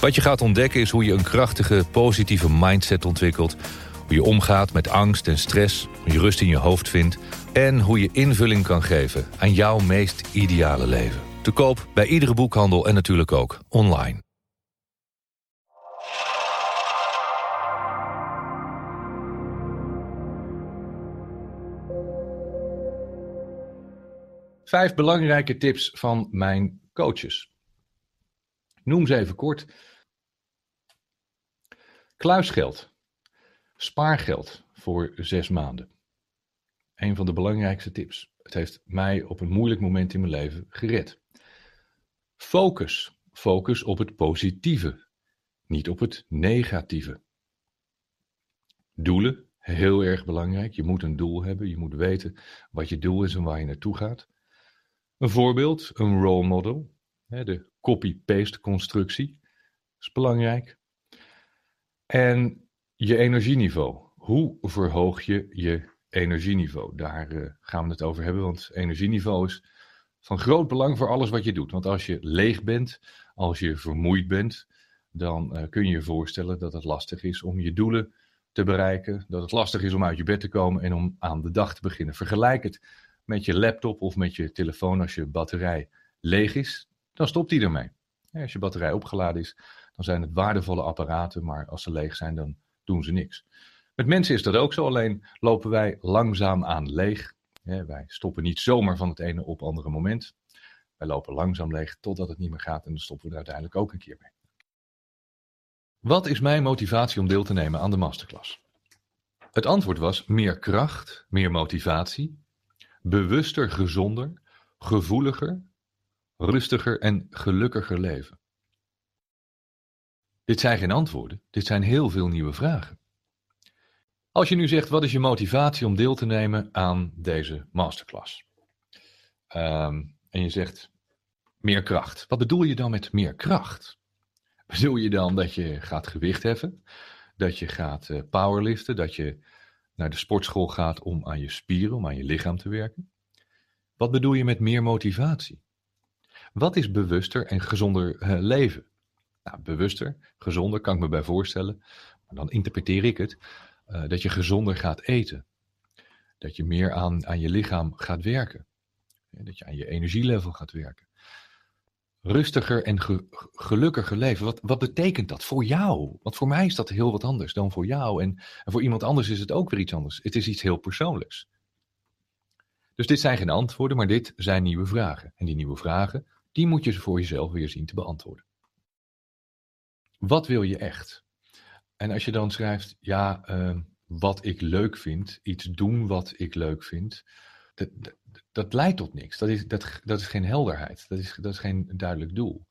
Wat je gaat ontdekken is hoe je een krachtige, positieve mindset ontwikkelt. Hoe je omgaat met angst en stress, hoe je rust in je hoofd vindt... en hoe je invulling kan geven aan jouw meest ideale leven. Te koop bij iedere boekhandel en natuurlijk ook online. Vijf belangrijke tips van mijn coaches. Noem ze even kort. Kluisgeld. Spaargeld voor zes maanden. Een van de belangrijkste tips. Het heeft mij op een moeilijk moment in mijn leven gered. Focus. Focus op het positieve, niet op het negatieve. Doelen. Heel erg belangrijk. Je moet een doel hebben. Je moet weten wat je doel is en waar je naartoe gaat. Een voorbeeld, een role model. De copy-paste constructie is belangrijk. En je energieniveau. Hoe verhoog je je energieniveau? Daar uh, gaan we het over hebben, want energieniveau is van groot belang voor alles wat je doet. Want als je leeg bent, als je vermoeid bent, dan uh, kun je je voorstellen dat het lastig is om je doelen te bereiken. Dat het lastig is om uit je bed te komen en om aan de dag te beginnen. Vergelijk het met je laptop of met je telefoon als je batterij leeg is. Dan stopt hij ermee. Als je batterij opgeladen is, dan zijn het waardevolle apparaten, maar als ze leeg zijn, dan doen ze niks. Met mensen is dat ook zo, alleen lopen wij langzaam aan leeg. wij stoppen niet zomaar van het ene op andere moment. Wij lopen langzaam leeg totdat het niet meer gaat en dan stoppen we er uiteindelijk ook een keer mee. Wat is mijn motivatie om deel te nemen aan de masterclass? Het antwoord was meer kracht, meer motivatie, bewuster, gezonder, gevoeliger, rustiger en gelukkiger leven. Dit zijn geen antwoorden, dit zijn heel veel nieuwe vragen. Als je nu zegt, wat is je motivatie om deel te nemen aan deze masterclass? Um, en je zegt, meer kracht. Wat bedoel je dan met meer kracht? Bedoel je dan dat je gaat gewicht heffen? Dat je gaat uh, powerliften? Dat je naar de sportschool gaat om aan je spieren, om aan je lichaam te werken? Wat bedoel je met meer motivatie? Wat is bewuster en gezonder uh, leven? Bewuster, gezonder kan ik me bij voorstellen. Maar dan interpreteer ik het uh, dat je gezonder gaat eten. Dat je meer aan, aan je lichaam gaat werken. Dat je aan je energielevel gaat werken. Rustiger en ge, gelukkiger leven. Wat, wat betekent dat voor jou? Want voor mij is dat heel wat anders dan voor jou. En, en voor iemand anders is het ook weer iets anders. Het is iets heel persoonlijks. Dus dit zijn geen antwoorden, maar dit zijn nieuwe vragen. En die nieuwe vragen, die moet je voor jezelf weer zien te beantwoorden. Wat wil je echt? En als je dan schrijft, ja, uh, wat ik leuk vind, iets doen wat ik leuk vind, dat, dat, leidt tot niks. Dat is, dat, dat is geen helderheid. Dat is, dat is geen duidelijk doel.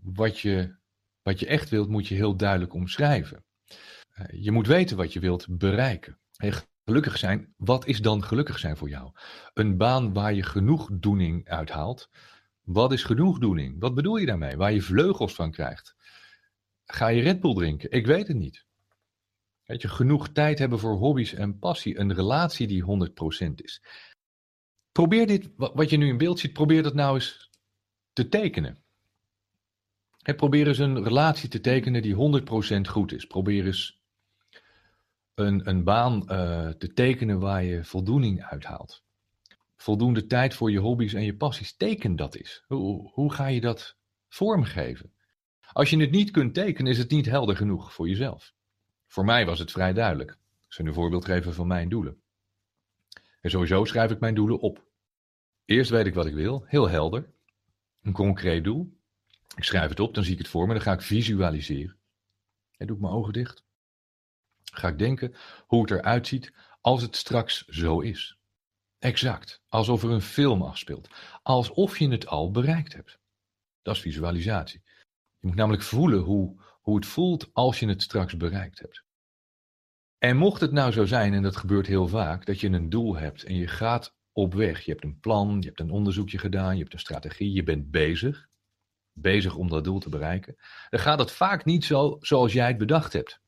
Wat je, wat je echt wilt, moet je heel duidelijk omschrijven. Uh, je moet weten wat je wilt bereiken. En gelukkig zijn, wat is dan gelukkig zijn voor jou? Een baan waar je genoegdoening uithaalt. Wat is genoegdoening? Wat bedoel je daarmee? Waar je vleugels van krijgt. Ga je Red Bull drinken? Ik weet het niet. Weet je, genoeg tijd hebben voor hobby's en passie. Een relatie die 100% is. Probeer dit, wat je nu in beeld ziet, probeer dat nou eens te tekenen. Probeer eens een relatie te tekenen die 100% goed is. Probeer eens een, een baan uh, te tekenen waar je voldoening uithaalt. Voldoende tijd voor je hobby's en je passies. Teken dat eens. Hoe, hoe ga je dat vormgeven? Als je het niet kunt tekenen, is het niet helder genoeg voor jezelf. Voor mij was het vrij duidelijk. Ik zal een voorbeeld geven van mijn doelen. En sowieso schrijf ik mijn doelen op. Eerst weet ik wat ik wil, heel helder. Een concreet doel. Ik schrijf het op, dan zie ik het voor me, dan ga ik visualiseren. En doe ik mijn ogen dicht. Ga ik denken hoe het eruit ziet als het straks zo is. Exact, alsof er een film afspeelt. Alsof je het al bereikt hebt. Dat is visualisatie. Je moet namelijk voelen hoe, hoe het voelt als je het straks bereikt hebt. En mocht het nou zo zijn, en dat gebeurt heel vaak, dat je een doel hebt en je gaat op weg. Je hebt een plan, je hebt een onderzoekje gedaan, je hebt een strategie, je bent bezig. Bezig om dat doel te bereiken. Dan gaat het vaak niet zo zoals jij het bedacht hebt.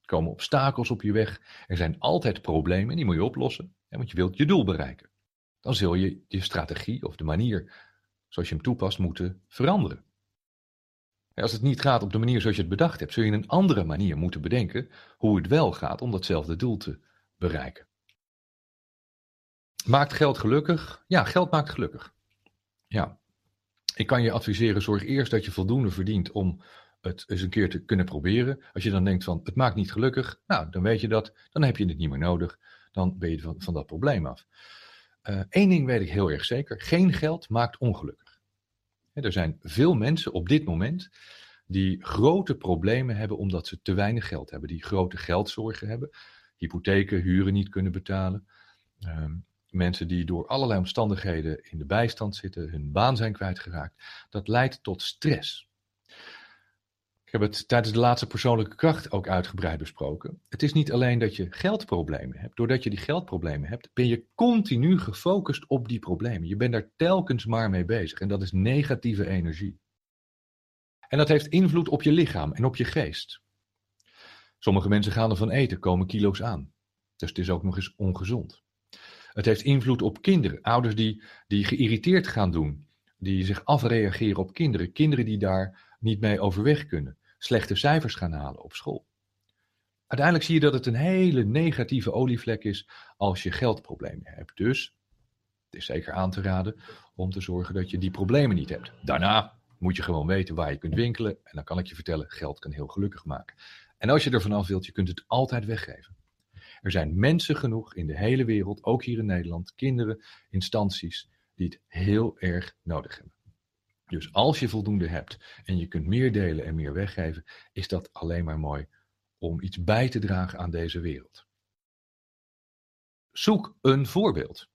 Er komen obstakels op je weg. Er zijn altijd problemen en die moet je oplossen, want je wilt je doel bereiken. Dan zul je je strategie of de manier zoals je hem toepast moeten veranderen. Als het niet gaat op de manier zoals je het bedacht hebt, zul je een andere manier moeten bedenken hoe het wel gaat om datzelfde doel te bereiken. Maakt geld gelukkig? Ja, geld maakt gelukkig. Ja. Ik kan je adviseren, zorg eerst dat je voldoende verdient om het eens een keer te kunnen proberen. Als je dan denkt van, het maakt niet gelukkig, nou, dan weet je dat, dan heb je het niet meer nodig. Dan ben je van, van dat probleem af. Eén eh, ding weet ik heel erg zeker, geen geld maakt ongelukkig. Er zijn veel mensen op dit moment die grote problemen hebben omdat ze te weinig geld hebben, die grote geldzorgen hebben, hypotheken, huren niet kunnen betalen. Ehm, mensen die door allerlei omstandigheden in de bijstand zitten, hun baan zijn kwijtgeraakt. Dat leidt tot stress. Heb het tijdens de laatste persoonlijke kracht ook uitgebreid besproken. Het is niet alleen dat je geldproblemen hebt. Doordat je die geldproblemen hebt, ben je continu gefocust op die problemen. Je bent daar telkens maar mee bezig. En dat is negatieve energie. En dat heeft invloed op je lichaam en op je geest. Sommige mensen gaan ervan eten, komen kilo's aan. Dus het is ook nog eens ongezond. Het heeft invloed op kinderen. Ouders die, die geïrriteerd gaan doen, die zich afreageren op kinderen. Kinderen die daar niet mee overweg kunnen. Slechte cijfers gaan halen op school. Uiteindelijk zie je dat het een hele negatieve olievlek is als je geldproblemen hebt. Dus het is zeker aan te raden om te zorgen dat je die problemen niet hebt. Daarna moet je gewoon weten waar je kunt winkelen. En dan kan ik je vertellen, geld kan heel gelukkig maken. En als je er vanaf wilt, je kunt het altijd weggeven. Er zijn mensen genoeg in de hele wereld, ook hier in Nederland, kinderen, instanties, die het heel erg nodig hebben. Dus als je voldoende hebt en je kunt meer delen en meer weggeven, is dat alleen maar mooi om iets bij te dragen aan deze wereld. Zoek een voorbeeld.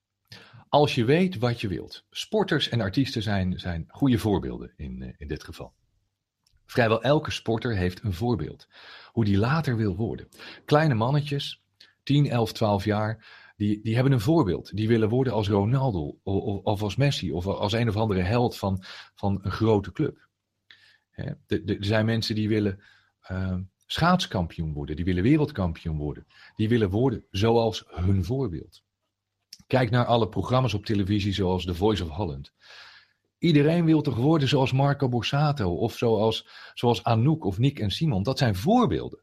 Als je weet wat je wilt. Sporters en artiesten zijn, zijn goede voorbeelden in, eh, in dit geval. Vrijwel elke sporter heeft een voorbeeld. Hoe die later wil worden. Kleine mannetjes 10, 11, 12 jaar, die, die hebben een voorbeeld. Die willen worden als Ronaldo of, of als Messi of als een of andere held van, van een grote club. er zijn mensen die willen uh, schaatskampioen worden, die willen wereldkampioen worden. Die willen worden zoals hun voorbeeld. Kijk naar alle programma's op televisie zoals The Voice of Holland. Iedereen wil toch worden zoals Marco Borsato of zoals, zoals Anouk of Nick en Simon. Dat zijn voorbeelden.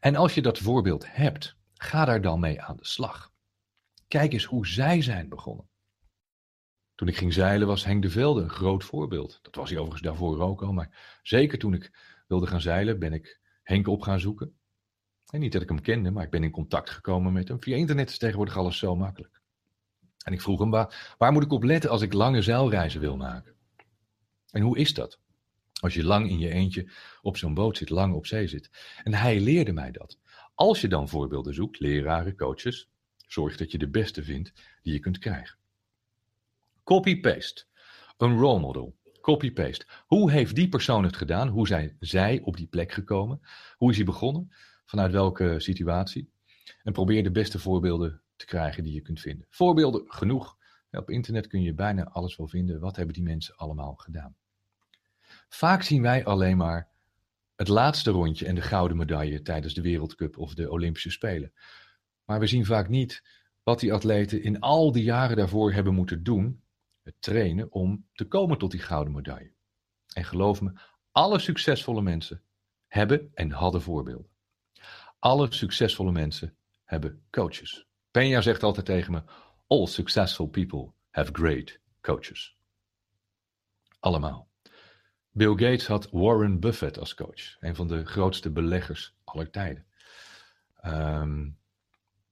En als je dat voorbeeld hebt, ga daar dan mee aan de slag. Kijk eens hoe zij zijn begonnen. Toen ik ging zeilen was Henk de Velde een groot voorbeeld. Dat was hij overigens daarvoor ook al, maar zeker toen ik wilde gaan zeilen ben ik Henk op gaan zoeken. En niet dat ik hem kende, maar ik ben in contact gekomen met hem. Via internet is tegenwoordig alles zo makkelijk. En ik vroeg hem, waar, waar moet ik op letten als ik lange zeilreizen wil maken? En hoe is dat? Als je lang in je eentje op zo'n boot zit, lang op zee zit. En hij leerde mij dat. Als je dan voorbeelden zoekt, leraren, coaches, zorg dat je de beste vindt die je kunt krijgen. Copy-paste. Een role model. Copy-paste. Hoe heeft die persoon het gedaan? Hoe zijn zij op die plek gekomen? Hoe is hij begonnen? Vanuit welke situatie? En probeer de beste voorbeelden te krijgen die je kunt vinden. Voorbeelden genoeg. Op internet kun je bijna alles wel vinden. Wat hebben die mensen allemaal gedaan? Vaak zien wij alleen maar het laatste rondje en de gouden medaille tijdens de Wereldcup of de Olympische Spelen. Maar we zien vaak niet wat die atleten in al die jaren daarvoor hebben moeten doen, het trainen, om te komen tot die gouden medaille. En geloof me, alle succesvolle mensen hebben en hadden voorbeelden. Alle succesvolle mensen hebben coaches. Peña zegt altijd tegen me: All successful people have great coaches. Allemaal. Bill Gates had Warren Buffett als coach, een van de grootste beleggers aller tijden. Ehm,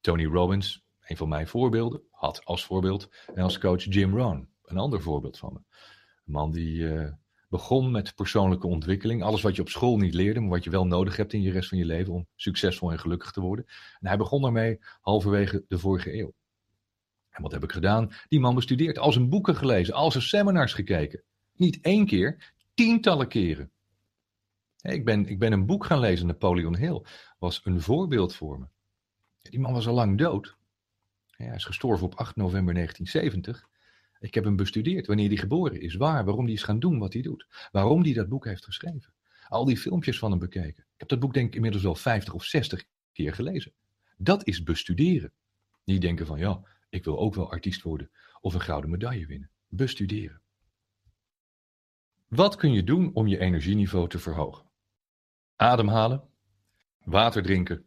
Tony Robbins, een van mijn voorbeelden, had als voorbeeld en als coach Jim Rohn, een ander voorbeeld van me. Een man die uh, begon met persoonlijke ontwikkeling, alles wat je op school niet leerde, maar wat je wel nodig hebt in je rest van je leven om succesvol en gelukkig te worden. En hij begon daarmee halverwege de vorige eeuw. En wat heb ik gedaan? Die man bestudeerd, al zijn boeken gelezen, al zijn seminars gekeken. Niet één keer, tientallen keren. Ik ben, ik ben een boek gaan lezen, Napoleon Hill was een voorbeeld voor me. Die man was al lang dood. Hij is gestorven op 8 november 1970. Ik heb hem bestudeerd, wanneer hij geboren is, waar, waarom hij is gaan doen wat hij doet. Waarom hij dat boek heeft geschreven. Al die filmpjes van hem bekeken. Ik heb dat boek denk ik inmiddels wel 50 of 60 keer gelezen. Dat is bestuderen. Niet denken van, ja, ik wil ook wel artiest worden of een gouden medaille winnen. Bestuderen. Wat kun je doen om je energieniveau te verhogen? Ademhalen, water drinken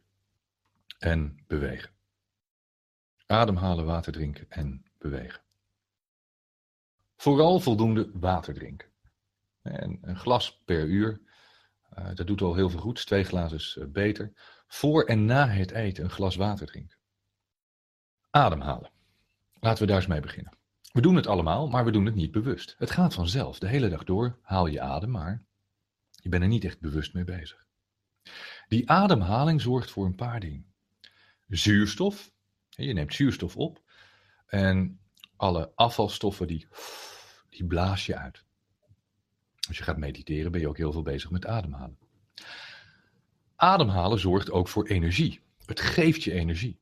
en bewegen. Ademhalen, water drinken en bewegen. Vooral voldoende water drinken. En een glas per uur, uh, dat doet al heel veel goed. Twee glazen is uh, beter. Voor en na het eten een glas water drinken. Ademhalen. Laten we daar eens mee beginnen. We doen het allemaal, maar we doen het niet bewust. Het gaat vanzelf. De hele dag door haal je adem, maar je bent er niet echt bewust mee bezig. Die ademhaling zorgt voor een paar dingen. Zuurstof. Je neemt zuurstof op. En alle afvalstoffen die, die blaas je uit. Als je gaat mediteren ben je ook heel veel bezig met ademhalen. Ademhalen zorgt ook voor energie. Het geeft je energie.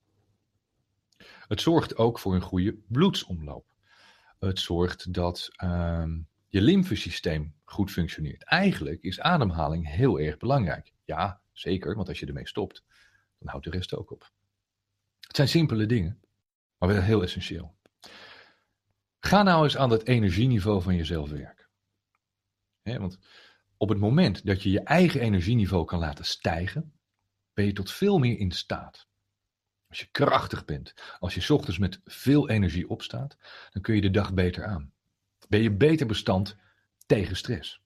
Het zorgt ook voor een goede bloedsomloop. Het zorgt dat uh, je lymfesysteem goed functioneert. Eigenlijk is ademhaling heel erg belangrijk. Ja, zeker, want als je ermee stopt, dan houdt de rest ook op. Het zijn simpele dingen, maar wel heel essentieel. Ga nou eens aan het energieniveau van jezelf werken. want op het moment dat je je eigen energieniveau kan laten stijgen, ben je tot veel meer in staat. Als je krachtig bent, als je ochtends met veel energie opstaat, dan kun je de dag beter aan. Ben je beter bestand tegen stress.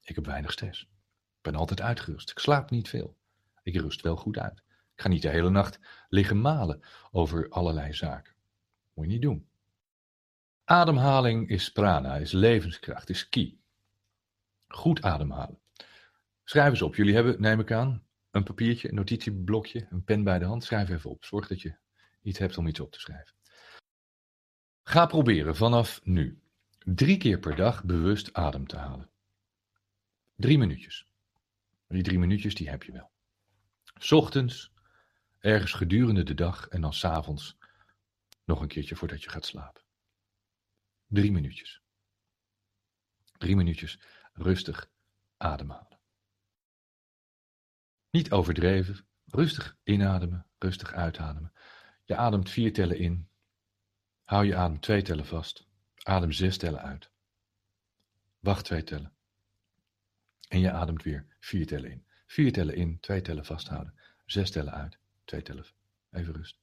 Ik heb weinig stress. Ik ben altijd uitgerust. Ik slaap niet veel. Ik rust wel goed uit. Ik ga niet de hele nacht liggen malen over allerlei zaken. Moet je niet doen. Ademhaling is prana, is levenskracht, is ki. Goed ademhalen. Schrijf eens op. Jullie hebben, neem ik aan, een papiertje, een notitieblokje, een pen bij de hand. Schrijf even op. Zorg dat je iets hebt om iets op te schrijven. Ga proberen vanaf nu drie keer per dag bewust adem te halen. Drie minuutjes. Die drie minuutjes die heb je wel. Ochtends, ergens gedurende de dag en dan s'avonds nog een keertje voordat je gaat slapen. Drie minuutjes. Drie minuutjes rustig ademhalen. Niet overdreven, rustig inademen, rustig uitademen. Je ademt vier tellen in. Hou je adem twee tellen vast. Adem zes tellen uit. Wacht twee tellen. En je ademt weer vier tellen in. Vier tellen in, twee tellen vasthouden. Zes tellen uit, twee tellen. Even rust.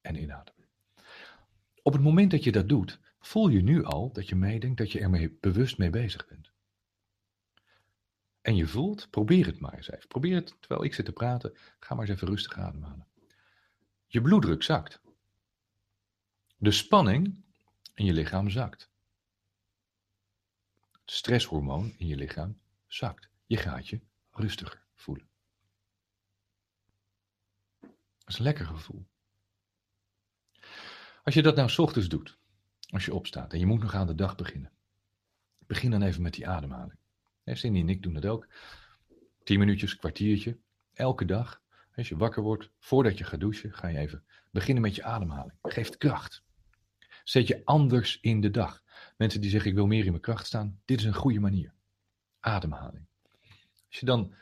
En inademen. Op het moment dat je dat doet, voel je nu al dat je meedenkt dat je er bewust mee bezig bent. En je voelt, probeer het maar eens even. Probeer het terwijl ik zit te praten. Ga maar eens even rustig ademhalen. Je bloeddruk zakt. De spanning in je lichaam zakt. Het stresshormoon in je lichaam zakt. Je gaat je rustiger voelen. Dat is een lekker gevoel. Als je dat nou s ochtends doet, als je opstaat en je moet nog aan de dag beginnen, begin dan even met die ademhaling. Cindy en ik doen dat ook. Tien minuutjes, kwartiertje, elke dag. Als je wakker wordt, voordat je gaat douchen, ga je even beginnen met je ademhaling. Geeft kracht. Zet je anders in de dag. Mensen die zeggen ik wil meer in mijn kracht staan, dit is een goede manier. Ademhaling. Als je dan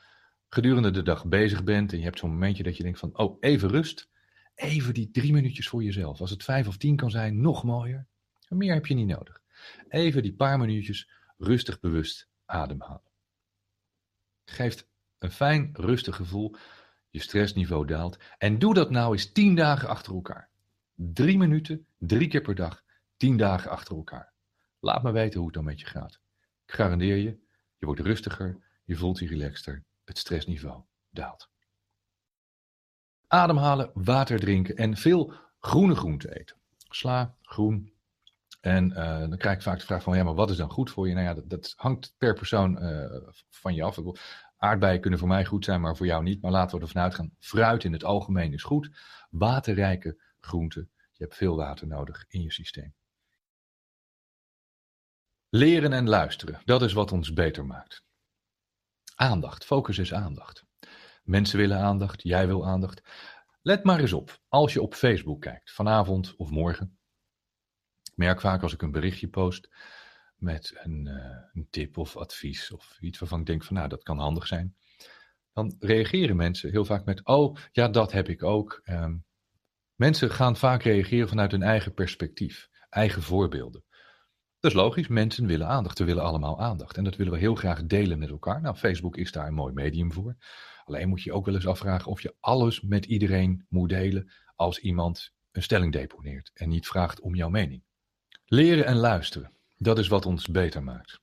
gedurende de dag bezig bent en je hebt zo'n momentje dat je denkt van, oh, even rust. Even die drie minuutjes voor jezelf. Als het vijf of tien kan zijn, nog mooier. Meer heb je niet nodig. Even die paar minuutjes rustig bewust ademhalen. Geeft een fijn, rustig gevoel. Je stressniveau daalt. En doe dat nou eens tien dagen achter elkaar. Drie minuten, drie keer per dag, tien dagen achter elkaar. Laat me weten hoe het dan met je gaat. Ik garandeer je, je wordt rustiger, je voelt je relaxter, het stressniveau daalt. Ademhalen, water drinken en veel groene groenten eten. Sla, groen. En uh, dan krijg ik vaak de vraag van, ja, maar wat is dan goed voor je? Nou ja, dat, dat hangt per persoon uh, van je af. Aardbeien kunnen voor mij goed zijn, maar voor jou niet. Maar laten we ervan uitgaan, fruit in het algemeen is goed. Waterrijke groenten. Je hebt veel water nodig in je systeem. Leren en luisteren, dat is wat ons beter maakt. Aandacht, focus is aandacht. Mensen willen aandacht, jij wil aandacht. Let maar eens op, als je op Facebook kijkt, vanavond of morgen. Merk vaak als ik een berichtje post met een, uh, een tip of advies of iets waarvan ik denk van nou, dat kan handig zijn. Dan reageren mensen heel vaak met, oh ja, dat heb ik ook. Um, mensen gaan vaak reageren vanuit hun eigen perspectief, eigen voorbeelden. Dat is logisch, mensen willen aandacht, we willen allemaal aandacht. En dat willen we heel graag delen met elkaar. Nou, Facebook is daar een mooi medium voor. Alleen moet je ook wel eens afvragen of je alles met iedereen moet delen als iemand een stelling deponeert en niet vraagt om jouw mening. Leren en luisteren, dat is wat ons beter maakt.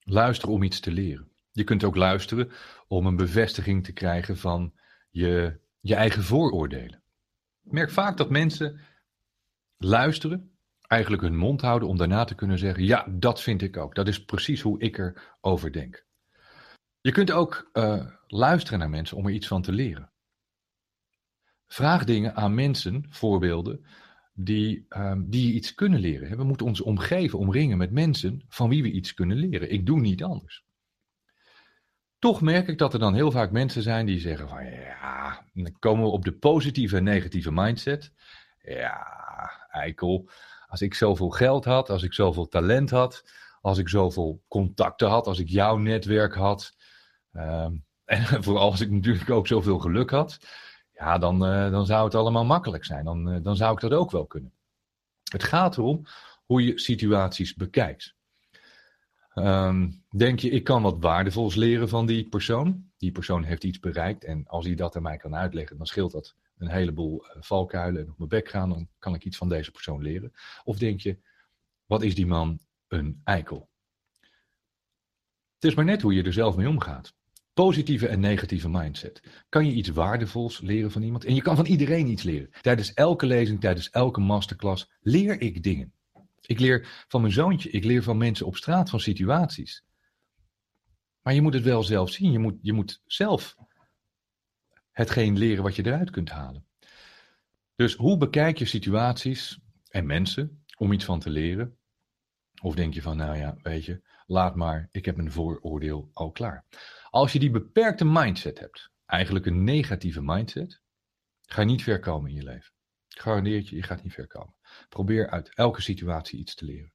Luisteren om iets te leren. Je kunt ook luisteren om een bevestiging te krijgen van je, je eigen vooroordelen. Ik merk vaak dat mensen luisteren eigenlijk hun mond houden om daarna te kunnen zeggen: Ja, dat vind ik ook. Dat is precies hoe ik erover denk. Je kunt ook uh, luisteren naar mensen om er iets van te leren. Vraag dingen aan mensen, voorbeelden, die, um, die iets kunnen leren. We moeten ons omgeven, omringen met mensen van wie we iets kunnen leren. Ik doe niet anders. Toch merk ik dat er dan heel vaak mensen zijn die zeggen van ja, dan komen we op de positieve en negatieve mindset. Ja, eikel, als ik zoveel geld had, als ik zoveel talent had, als ik zoveel contacten had, als ik jouw netwerk had. Um, en vooral als ik natuurlijk ook zoveel geluk had. Ja, dan, uh, dan zou het allemaal makkelijk zijn. Dan, uh, dan zou ik dat ook wel kunnen. Het gaat erom hoe je situaties bekijkt. Um, denk je, ik kan wat waardevols leren van die persoon. Die persoon heeft iets bereikt en als hij dat aan mij kan uitleggen, dan scheelt dat een heleboel eh, valkuilen en op mijn bek gaan, dan kan ik iets van deze persoon leren. Of denk je, wat is die man een eikel? Het is maar net hoe je er zelf mee omgaat. Positieve en negatieve mindset. Kan je iets waardevols leren van iemand? En je kan van iedereen iets leren. Tijdens elke lezing, tijdens elke masterclass leer ik dingen. Ik leer van mijn zoontje, ik leer van mensen op straat, van situaties. Maar je moet het wel zelf zien. Je moet, je moet zelf hetgeen leren wat je eruit kunt halen. Dus hoe bekijk je situaties en mensen om iets van te leren? Of denk je van, nou ja, weet je, laat maar, ik heb mijn vooroordeel al klaar. Als je die beperkte mindset hebt, eigenlijk een negatieve mindset, ga je niet ver komen in je leven. Ik garandeer je, je gaat niet ver komen. Probeer uit elke situatie iets te leren.